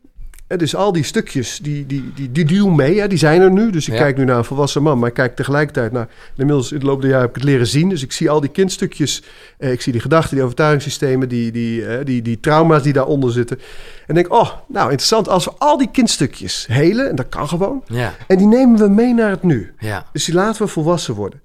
[SPEAKER 2] Eh, Dus al die stukjes, die, die, die, die duwen mee, hè, die zijn er nu. Dus ik
[SPEAKER 1] Ja.
[SPEAKER 2] kijk nu naar een volwassen man, maar ik kijk tegelijkertijd naar... Inmiddels in de loop der jaren heb ik het leren zien. Dus ik zie al die kindstukjes, eh, ik zie die gedachten, die overtuigingssystemen... Die, die, eh, die, die trauma's die daaronder zitten. En denk, oh, nou interessant, als we al die kindstukjes helen... en dat kan gewoon,
[SPEAKER 1] Ja.
[SPEAKER 2] en die nemen we mee naar het nu...
[SPEAKER 1] Ja.
[SPEAKER 2] dus die laten we volwassen worden.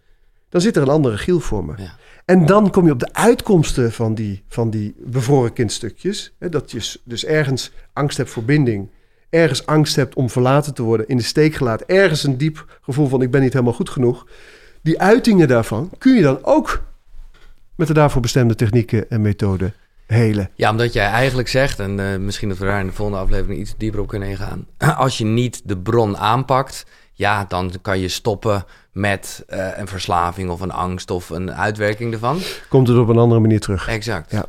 [SPEAKER 2] Dan zit er een andere giel voor me.
[SPEAKER 1] Ja.
[SPEAKER 2] En dan kom je op de uitkomsten van die, van die bevroren kindstukjes. Hè, dat je dus ergens angst hebt voor binding. Ergens angst hebt om verlaten te worden, in de steek gelaten. Ergens een diep gevoel van ik ben niet helemaal goed genoeg. Die uitingen daarvan kun je dan ook met de daarvoor bestemde technieken en methoden helen.
[SPEAKER 1] Ja, omdat jij eigenlijk zegt, en eh, misschien dat we daar in de volgende aflevering iets dieper op kunnen ingaan. Als je niet de bron aanpakt, ja, dan kan je stoppen met eh, een verslaving of een angst of een uitwerking ervan.
[SPEAKER 2] Komt het op een andere manier terug.
[SPEAKER 1] Exact.
[SPEAKER 2] Ja.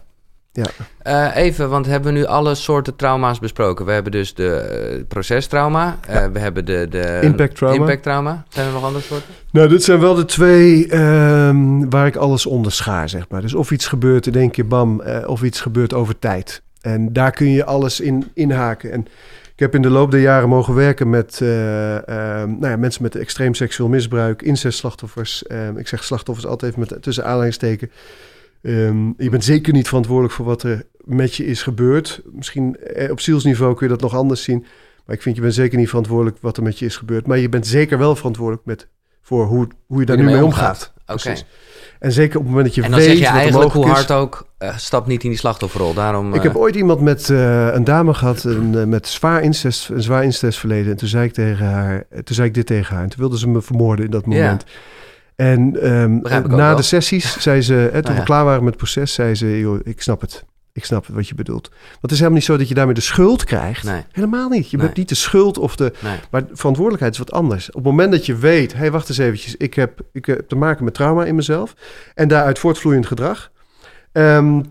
[SPEAKER 2] Ja.
[SPEAKER 1] Eh, even, want hebben we nu alle soorten trauma's besproken? We hebben dus de eh, procestrauma, we hebben de, de
[SPEAKER 2] Impact trauma.
[SPEAKER 1] impact trauma. Zijn er nog andere soorten?
[SPEAKER 2] Nou, dit zijn wel de twee ehm, waar ik alles onder schaar, zeg maar. Dus of iets gebeurt in één keer bam, of iets gebeurt over tijd. En daar kun je alles in inhaken. En ik heb in de loop der jaren mogen werken met eh, ehm, nou ja, mensen met extreem seksueel misbruik, incestslachtoffers. Ehm, ik zeg slachtoffers altijd even met tussen aanhalingstekens. Ehm, je bent zeker niet verantwoordelijk voor wat er met je is gebeurd. Misschien eh, op zielsniveau kun je dat nog anders zien. Maar ik vind je bent zeker niet verantwoordelijk wat er met je is gebeurd. Maar je bent zeker wel verantwoordelijk met, voor hoe, hoe je daar nu mee
[SPEAKER 1] omgaat.
[SPEAKER 2] omgaat.
[SPEAKER 1] Oké.
[SPEAKER 2] En zeker op het moment dat je
[SPEAKER 1] En dan
[SPEAKER 2] weet
[SPEAKER 1] zeg je eigenlijk hoe hard
[SPEAKER 2] is.
[SPEAKER 1] ook, eh, stap niet in die slachtofferrol. Daarom,
[SPEAKER 2] Ik
[SPEAKER 1] eh,
[SPEAKER 2] heb ooit iemand met eh, een dame gehad een, eh, met zwaar incest, een zwaar incestverleden. En toen zei ik tegen haar, eh, toen zei ik dit tegen haar. En toen wilde ze me vermoorden in dat
[SPEAKER 1] Ja.
[SPEAKER 2] moment. En ehm, na de sessies zei ze, hè, toen
[SPEAKER 1] Nou
[SPEAKER 2] we
[SPEAKER 1] ja.
[SPEAKER 2] klaar waren met het proces, zei ze, joh, ik snap het. Ik snap wat je bedoelt. Want het is helemaal niet zo dat je daarmee de schuld krijgt.
[SPEAKER 1] Nee.
[SPEAKER 2] Helemaal niet. Je
[SPEAKER 1] Nee.
[SPEAKER 2] bent niet de schuld of de...
[SPEAKER 1] nee.
[SPEAKER 2] Maar verantwoordelijkheid is wat anders. Op het moment dat je weet, hé, hey, wacht eens eventjes, ik heb, ik heb te maken met trauma in mezelf en daaruit voortvloeiend gedrag, ehm,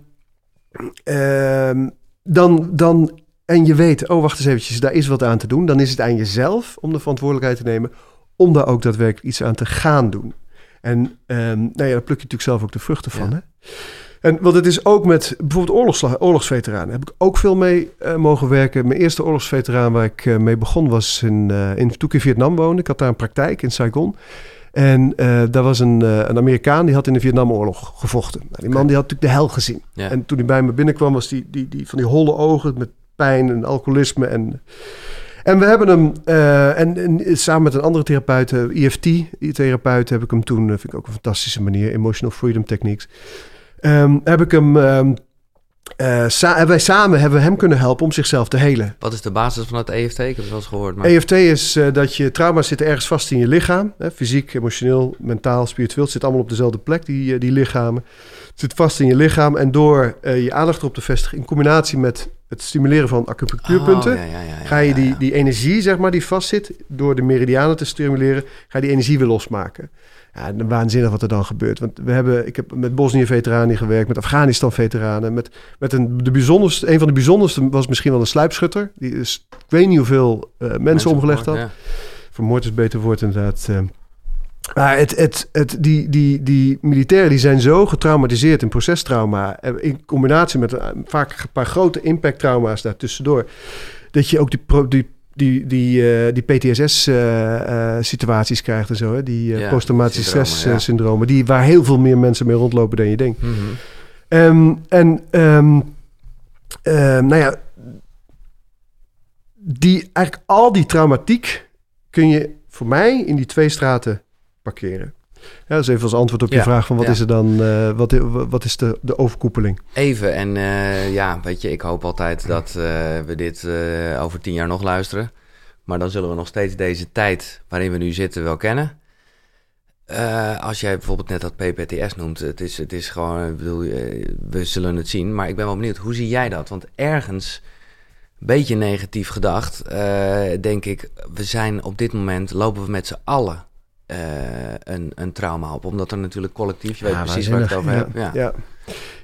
[SPEAKER 2] ehm, dan, dan, en je weet, oh, wacht eens eventjes, daar is wat aan te doen, dan is het aan jezelf om de verantwoordelijkheid te nemen om daar ook daadwerkelijk iets aan te gaan doen. En ehm, nou ja, daar pluk je natuurlijk zelf ook de vruchten van.
[SPEAKER 1] Ja.
[SPEAKER 2] Hè? En want het is ook met bijvoorbeeld oorlogsla- oorlogsveteranen. Heb ik ook veel mee eh, mogen werken. Mijn eerste oorlogsveteraan waar ik eh, mee begon was in, eh, in, toen ik in Vietnam woonde. Ik had daar een praktijk in Saigon. En eh, daar was een, eh, een Amerikaan die had in de Vietnamoorlog gevochten. Nou, die man die had natuurlijk de hel gezien.
[SPEAKER 1] Ja.
[SPEAKER 2] En toen hij bij me binnenkwam was die, die, die van die holle ogen met pijn en alcoholisme. En, en we hebben hem, eh, en, en samen met een andere therapeut, eh, EFT-therapeut, heb ik hem toen, vind ik ook een fantastische manier, Emotional Freedom Techniques, ehm, heb ik hem, ehm, eh, sa- wij samen hebben we hem kunnen helpen om zichzelf te helen.
[SPEAKER 1] Wat is de basis van het EFT? Ik heb het wel eens gehoord. Maar...
[SPEAKER 2] EFT is eh, dat je trauma's zitten ergens vast in je lichaam. Hè, fysiek, emotioneel, mentaal, spiritueel. Het zit allemaal op dezelfde plek, die, eh, die lichamen. Het zit vast in je lichaam. En door je aandacht erop te vestigen... in combinatie met het stimuleren van acupunctuurpunten...
[SPEAKER 1] Oh, ja, ja, ja, ja,
[SPEAKER 2] ga je die, die energie, zeg maar, die vastzit... door de meridianen te stimuleren... ga je die energie weer losmaken. Ja, waanzinnig wat er dan gebeurt. Want we hebben, ik heb met Bosnië-veteranen gewerkt, met Afghanistan-veteranen. Met, met een, de bijzonderste, een van de bijzonderste was misschien wel een sluipschutter. Die is, ik weet niet hoeveel uh, mensen, omgelegd had. Ja. Vermoord is beter woord inderdaad. Uh, maar het, het, het, die, die, die militairen die zijn zo getraumatiseerd in procestrauma. In combinatie met vaak een paar grote impacttrauma's daartussendoor. Dat je ook die, die die, die, uh, die PTSS-situaties uh, uh, krijgt en zo. Hè? Die ja, posttraumatische stress-syndromen. Die, waar heel veel meer mensen mee rondlopen dan je denkt. Mm -hmm. um, en um, um, nou ja, die, eigenlijk al die traumatiek kun je voor mij in die twee straten parkeren. Ja, dat is even als antwoord op je vraag van wat is er dan, uh, wat, wat is de, de overkoepeling?
[SPEAKER 1] Even, en uh, ja, weet je, ik hoop altijd dat uh, we dit over tien jaar nog luisteren. Maar dan zullen we nog steeds deze tijd waarin we nu zitten wel kennen. als jij bijvoorbeeld net dat PPTS noemt, het is, het is gewoon, ik bedoel, we zullen het zien. Maar ik ben wel benieuwd, hoe zie jij dat? Want ergens, een beetje negatief gedacht, denk ik, we zijn op dit moment, lopen we met z'n allen uh, een, een trauma op. Omdat er natuurlijk collectief, je weet precies waar ik het over
[SPEAKER 2] ja,
[SPEAKER 1] heb.
[SPEAKER 2] Ja. ja.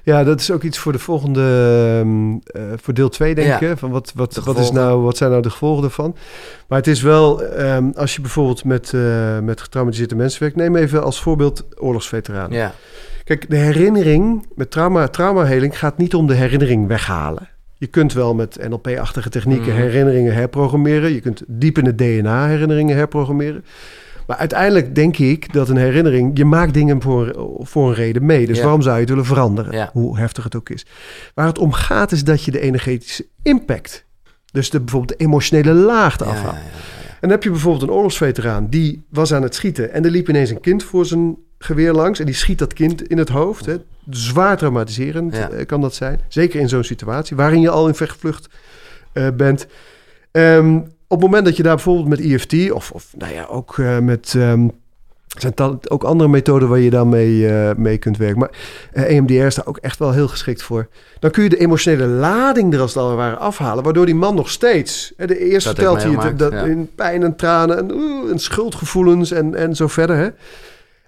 [SPEAKER 2] Ja. dat is ook iets voor de volgende, uh, voor deel 2 denk ik. Van wat, wat, wat, is nou, wat zijn nou de gevolgen ervan? Maar het is wel, um, als je bijvoorbeeld met, uh, met getraumatiseerde mensen werkt, neem even als voorbeeld oorlogsveteranen. Ja. Kijk, de herinnering met trauma, traumaheling gaat niet om de herinnering weghalen. Je kunt wel met NLP-achtige technieken mm. herinneringen herprogrammeren. Je kunt diep in het DNA herinneringen herprogrammeren. Maar uiteindelijk denk ik dat een herinnering... je maakt dingen voor, voor een reden mee. Dus waarom zou je het willen veranderen? Hoe heftig het ook is. Waar het om gaat is dat je de energetische impact... dus de, bijvoorbeeld de emotionele laag afhaalt. en dan heb je bijvoorbeeld een oorlogsveteraan... die was aan het schieten en er liep ineens een kind voor zijn geweer langs... en die schiet dat kind in het hoofd. Hè. Zwaar traumatiserend eh, kan dat zijn. Zeker in zo'n situatie waarin je al in vechtvlucht uh, bent... Um, op het moment dat je daar bijvoorbeeld met EFT of, of nou ja, ook uh, met. Um, zijn ook andere methoden waar je dan mee, uh, mee kunt werken. Maar uh, eh, EMDR is daar ook echt wel heel geschikt voor. Dan kun je de emotionele lading er als het ware afhalen. Waardoor die man nog steeds... Hè, de eerste vertelt hij dat, ja. in pijn en tranen en, en schuldgevoelens en, en zo verder. Hè.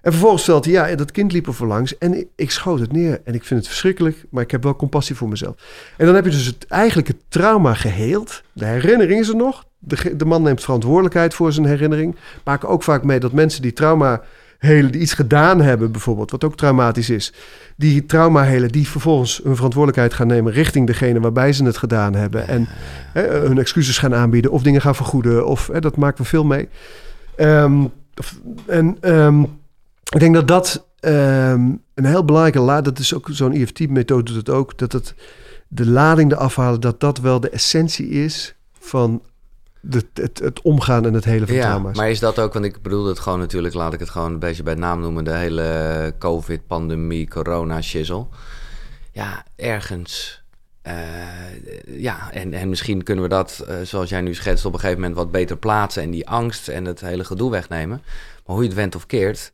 [SPEAKER 2] En vervolgens stelt hij, ja, dat kind liep er voor langs en ik, ik, schoot het neer. En ik vind het verschrikkelijk, maar ik heb wel compassie voor mezelf. En dan heb je dus het, eigenlijk het trauma geheeld. De herinnering is er nog. De, de man neemt verantwoordelijkheid voor zijn herinnering. Maken ook vaak mee dat mensen die trauma helen, die iets gedaan hebben bijvoorbeeld, wat ook traumatisch is. Die trauma helen, die vervolgens hun verantwoordelijkheid gaan nemen richting degene waarbij ze het gedaan hebben. En hè, hun excuses gaan aanbieden of dingen gaan vergoeden. Of hè, dat maken we veel mee. Um, en... Um, ik denk dat dat um, een heel belangrijke laad, dat is ook zo'n EFT-methode doet het ook, dat het de lading eraf halen, dat dat wel de essentie is van de, het, het, omgaan en het hele van
[SPEAKER 1] ja, Maar is dat ook, want ik bedoel het gewoon natuurlijk, laat ik het gewoon een beetje bij naam noemen, de hele COVID-pandemie, corona-shizzle. Ja, ergens. Uh, ja, en, en misschien kunnen we dat, uh, zoals jij nu schetst, op een gegeven moment wat beter plaatsen en die angst en het hele gedoe wegnemen. Maar hoe je het went of keert,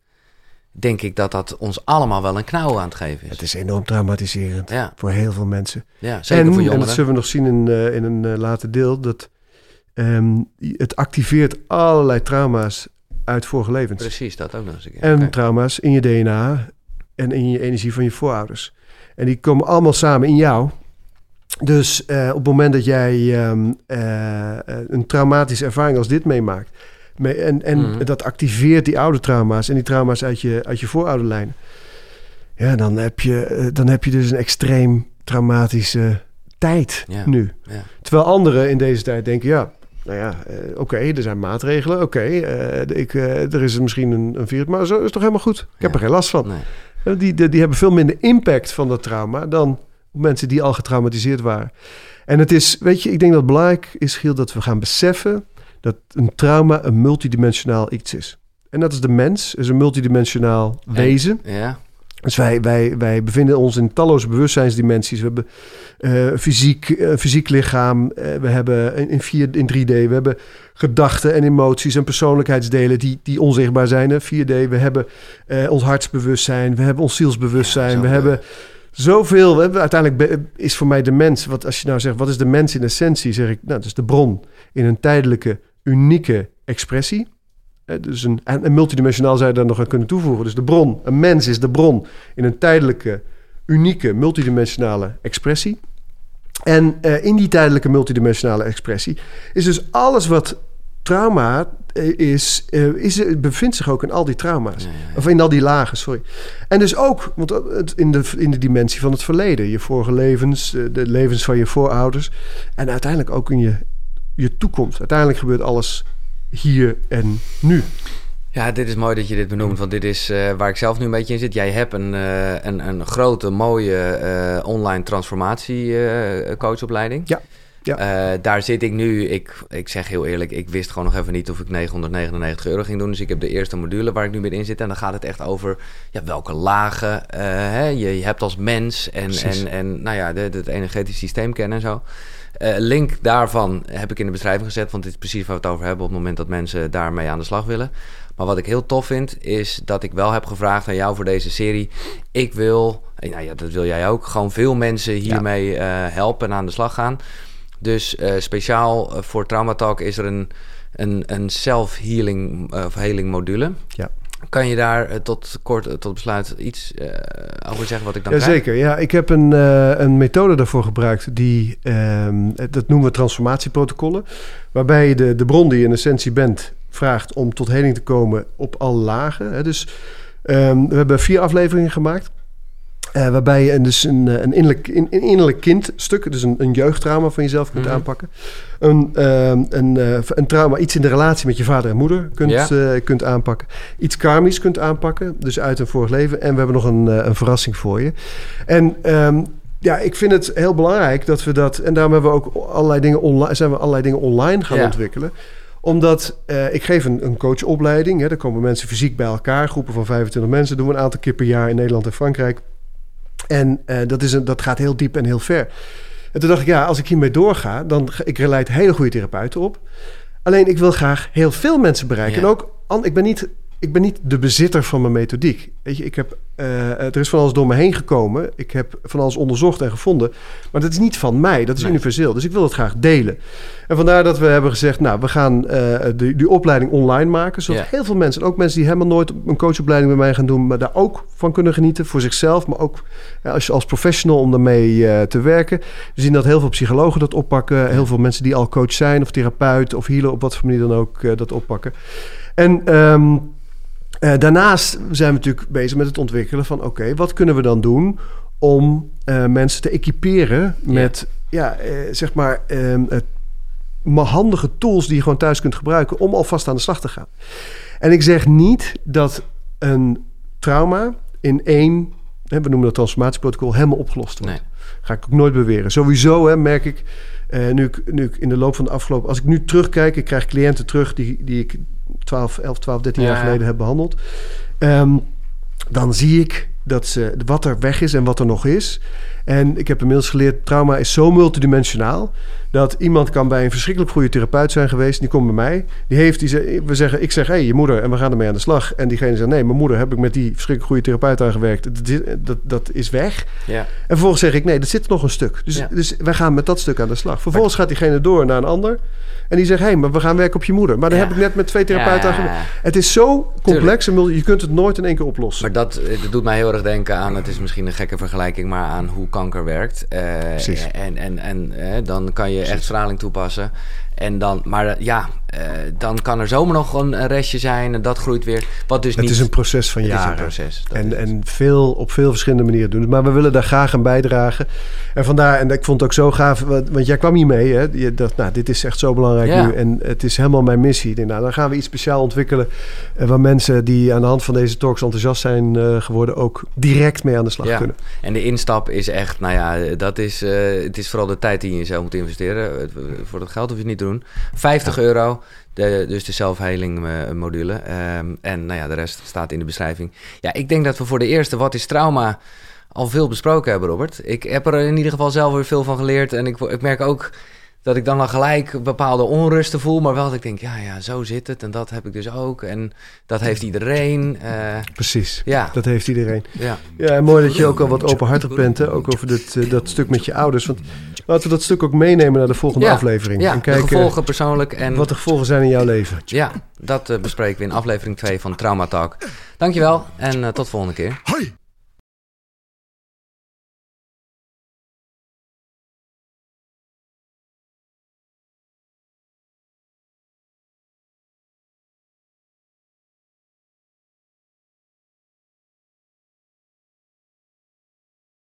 [SPEAKER 1] denk ik dat dat ons allemaal wel een knauw aan het geven is.
[SPEAKER 2] Het is enorm traumatiserend ja. voor heel veel mensen.
[SPEAKER 1] Ja, zeker en, voor jongeren.
[SPEAKER 2] En dat zullen we nog zien in, uh, in een later deel, dat um, het activeert allerlei trauma's uit vorige levens.
[SPEAKER 1] Precies, dat ook nog eens een keer.
[SPEAKER 2] En okay. trauma's in je DNA en in je energie van je voorouders. En die komen allemaal samen in jou. Dus uh, op het moment dat jij um, een traumatische ervaring als dit meemaakt en en mm. dat activeert die oude trauma's en die trauma's uit je, uit je voorouderlijn. Ja, dan heb, je, eh, dan heb je dus een extreem traumatische tijd ja. nu. Ja. Terwijl anderen in deze tijd denken, ja, nou ja, uh, oké, okay, er zijn maatregelen. Oké, okay, uh, ik, uh, er is misschien een, een virus, maar zo is toch helemaal goed. Ik ja. heb er geen last van. Nee. Die, die, die, hebben veel minder impact van dat trauma dan mensen die al getraumatiseerd waren. En het is, weet je, ik denk dat het belangrijk is, Giel, dat we gaan beseffen dat een trauma een multidimensionaal iets is. En dat is de mens, is een multidimensionaal wezen.
[SPEAKER 1] ja.
[SPEAKER 2] Dus wij, wij, wij bevinden ons in talloze bewustzijnsdimensies. We hebben uh, fysiek, uh, fysiek lichaam, uh, we hebben in, vier, in 3D, we hebben gedachten en emoties en persoonlijkheidsdelen die, die onzichtbaar zijn. Hè? 4D, we hebben ons hartsbewustzijn, we hebben ons zielsbewustzijn, ja, we hebben zoveel. We hebben, uiteindelijk is voor mij de mens, wat als je nou zegt, wat is de mens in essentie, zeg ik, nou, dat is de bron in een tijdelijke unieke expressie. Dus een, en multidimensionaal zou je daar nog aan kunnen toevoegen. Dus de bron, een mens is de bron in een tijdelijke, unieke, multidimensionale expressie. En uh, in die tijdelijke multidimensionale expressie is dus alles wat trauma eh, is, uh, is, bevindt zich ook in al die trauma's. Of in al die lagen, sorry. En dus ook want in, de, in de dimensie van het verleden. Je vorige levens, de levens van je voorouders. En uiteindelijk ook in je, je toekomst. Uiteindelijk gebeurt alles hier en nu.
[SPEAKER 1] Ja, dit is mooi dat je dit benoemt, want dit is uh, waar ik zelf nu een beetje in zit. Jij hebt een, uh, een, een grote, mooie uh, online transformatiecoachopleiding.
[SPEAKER 2] ja. Ja.
[SPEAKER 1] daar zit ik nu, ik, ik zeg heel eerlijk, ik wist gewoon nog even niet of ik 999 euro ging doen. Dus ik heb de eerste module waar ik nu mee in zit. En dan gaat het echt over ja, welke lagen hè, je, je, hebt als mens. En, en, en nou ja, het energetisch systeem kennen en zo. Uh, link daarvan heb ik in de beschrijving gezet, want dit is precies waar we het over hebben op het moment dat mensen daarmee aan de slag willen. Maar wat ik heel tof vind, is dat ik wel heb gevraagd aan jou voor deze serie. Ik wil, nou ja, dat wil jij ook, gewoon veel mensen hiermee ja. uh, helpen en aan de slag gaan. Dus uh, speciaal voor Traumatalk is er een, een, een self-healing of healing module.
[SPEAKER 2] Ja.
[SPEAKER 1] Kan je daar uh, tot kort uh, tot besluit iets uh, over zeggen wat ik dan
[SPEAKER 2] Jazeker, ja. Ik heb een, een methode daarvoor gebruikt die, um, dat noemen we transformatieprotocollen. Waarbij je de, de bron die je in essentie bent vraagt om tot heling te komen op alle lagen. Hè. Dus um, we hebben vier afleveringen gemaakt. Uh, waarbij je dus een, een, innerlijk, een innerlijk kindstuk, dus een, een jeugdtrauma van jezelf kunt mm -hmm. aanpakken. Een, uh, een, uh, een trauma, iets in de relatie met je vader en moeder kunt, ja. kunt aanpakken. Iets karmisch kunt aanpakken, dus uit een vorig leven. En we hebben nog een, een verrassing voor je. En um, ja, ik vind het heel belangrijk dat we dat... En daarom hebben we ook allerlei dingen online, zijn we allerlei dingen online gaan ja. ontwikkelen omdat uh, ik geef een, een coachopleiding. Hè, daar komen mensen fysiek bij elkaar. Groepen van 25 mensen. doen we een aantal keer per jaar in Nederland en Frankrijk. En uh, dat, is een, dat gaat heel diep en heel ver. En toen dacht ik, ja, als ik hiermee doorga, dan ik leid hele goede therapeuten op. Alleen ik wil graag heel veel mensen bereiken. Ja. En ook, ik ben niet ik ben niet de bezitter van mijn methodiek. Weet je, ik heb, uh, er is van alles door me heen gekomen. Ik heb van alles onderzocht en gevonden. Maar dat is niet van mij, dat is nee. universeel. Dus ik wil het graag delen. En vandaar dat we hebben gezegd, nou, we gaan uh, die, die opleiding online maken. Zodat heel veel mensen, ook mensen die helemaal nooit een coachopleiding bij mij gaan doen... maar daar ook van kunnen genieten, voor zichzelf. Maar ook uh, als, als professional om daarmee te werken. We zien dat heel veel psychologen dat oppakken. Heel veel mensen die al coach zijn of therapeut of healer... op wat voor manier dan ook dat oppakken. En... Um, uh, daarnaast zijn we natuurlijk bezig met het ontwikkelen van... oké, okay, wat kunnen we dan doen om uh, mensen te equiperen met... ja, ja uh, zeg maar handige tools die je gewoon thuis kunt gebruiken... om alvast aan de slag te gaan. En ik zeg niet dat een trauma in één... Hè, we noemen dat transformatieprotocol... helemaal opgelost wordt. Nee. Ga ik ook nooit beweren. Sowieso hè, merk ik... nu, ik, nu ik in de loop van de afgelopen... Als ik nu terugkijk, ik krijg cliënten terug die, die ik 12, 11, 12, 13 ja. jaar geleden heb behandeld. Um, dan zie ik dat ze, wat er weg is en wat er nog is. En ik heb inmiddels geleerd, trauma is zo multidimensionaal... dat iemand kan bij een verschrikkelijk goede therapeut zijn geweest... die komt bij mij, die heeft, die we zeggen, ik zeg, hé, hey, je moeder, en we gaan ermee aan de slag. En diegene zegt, nee, mijn moeder heb ik met die verschrikkelijk goede therapeut aangewerkt. Dat, dat, dat is weg.
[SPEAKER 1] Ja.
[SPEAKER 2] En vervolgens zeg ik, nee, er zit nog een stuk. Dus,
[SPEAKER 1] Ja.
[SPEAKER 2] dus wij gaan met dat stuk aan de slag. Vervolgens gaat diegene door naar een ander... En die zegt, hé, hey, maar we gaan werken op je moeder. Maar
[SPEAKER 1] Ja.
[SPEAKER 2] heb ik net met twee therapeuten. Het is zo complex en je kunt het nooit in één keer oplossen.
[SPEAKER 1] Maar dat, eh, dat doet mij heel erg denken aan, het is misschien een gekke vergelijking, maar aan hoe kanker werkt. Eh,
[SPEAKER 2] Precies.
[SPEAKER 1] En, en, en eh, dan kan je echt straling toepassen. En dan, maar ja, eh, dan kan er zomaar nog een, een restje zijn en dat groeit weer. Wat dus
[SPEAKER 2] het
[SPEAKER 1] niet...
[SPEAKER 2] is een proces van
[SPEAKER 1] het is een proces.
[SPEAKER 2] En, en veel, op veel verschillende manieren doen. Maar we willen daar graag aan bijdragen. En vandaar, en ik vond het ook zo gaaf, want jij kwam hier mee. Hè? Je dacht, nou, dit is echt zo belangrijk
[SPEAKER 1] Ja.
[SPEAKER 2] nu. En het is helemaal mijn missie. Denk, nou, dan gaan we iets speciaal ontwikkelen. eh, waar mensen die aan de hand van deze talks enthousiast zijn eh, geworden, ook direct mee aan de slag
[SPEAKER 1] Ja.
[SPEAKER 2] kunnen.
[SPEAKER 1] En de instap is echt, nou ja, dat is, het is vooral de tijd die je in jezelf moet investeren. Voor dat geld hoef je het niet te doen. 50 euro, de, dus de self-healing eh, module. Ehm, en nou ja, de rest staat in de beschrijving. Ja, ik denk dat we voor de eerste, wat is trauma, al veel besproken hebben, Robert. Ik heb er in ieder geval zelf weer veel van geleerd. En ik, ik merk ook dat ik dan al gelijk bepaalde onrusten voel, maar wel dat ik denk, ja, ja, zo zit het en dat heb ik dus ook en dat heeft iedereen. Uh,
[SPEAKER 2] Precies,
[SPEAKER 1] ja.
[SPEAKER 2] dat heeft iedereen.
[SPEAKER 1] Ja.
[SPEAKER 2] ja, en mooi dat je ook al wat openhartig bent, hè? ook over dit, uh, dat stuk met je ouders. Want laten we dat stuk ook meenemen naar de volgende
[SPEAKER 1] ja.
[SPEAKER 2] aflevering.
[SPEAKER 1] Ja,
[SPEAKER 2] en kijken
[SPEAKER 1] de gevolgen persoonlijk en
[SPEAKER 2] wat de gevolgen zijn in jouw leven.
[SPEAKER 1] Ja, dat uh, bespreken we in aflevering 2 van Trauma Talk. Dankjewel en tot de volgende keer.
[SPEAKER 3] Hoi.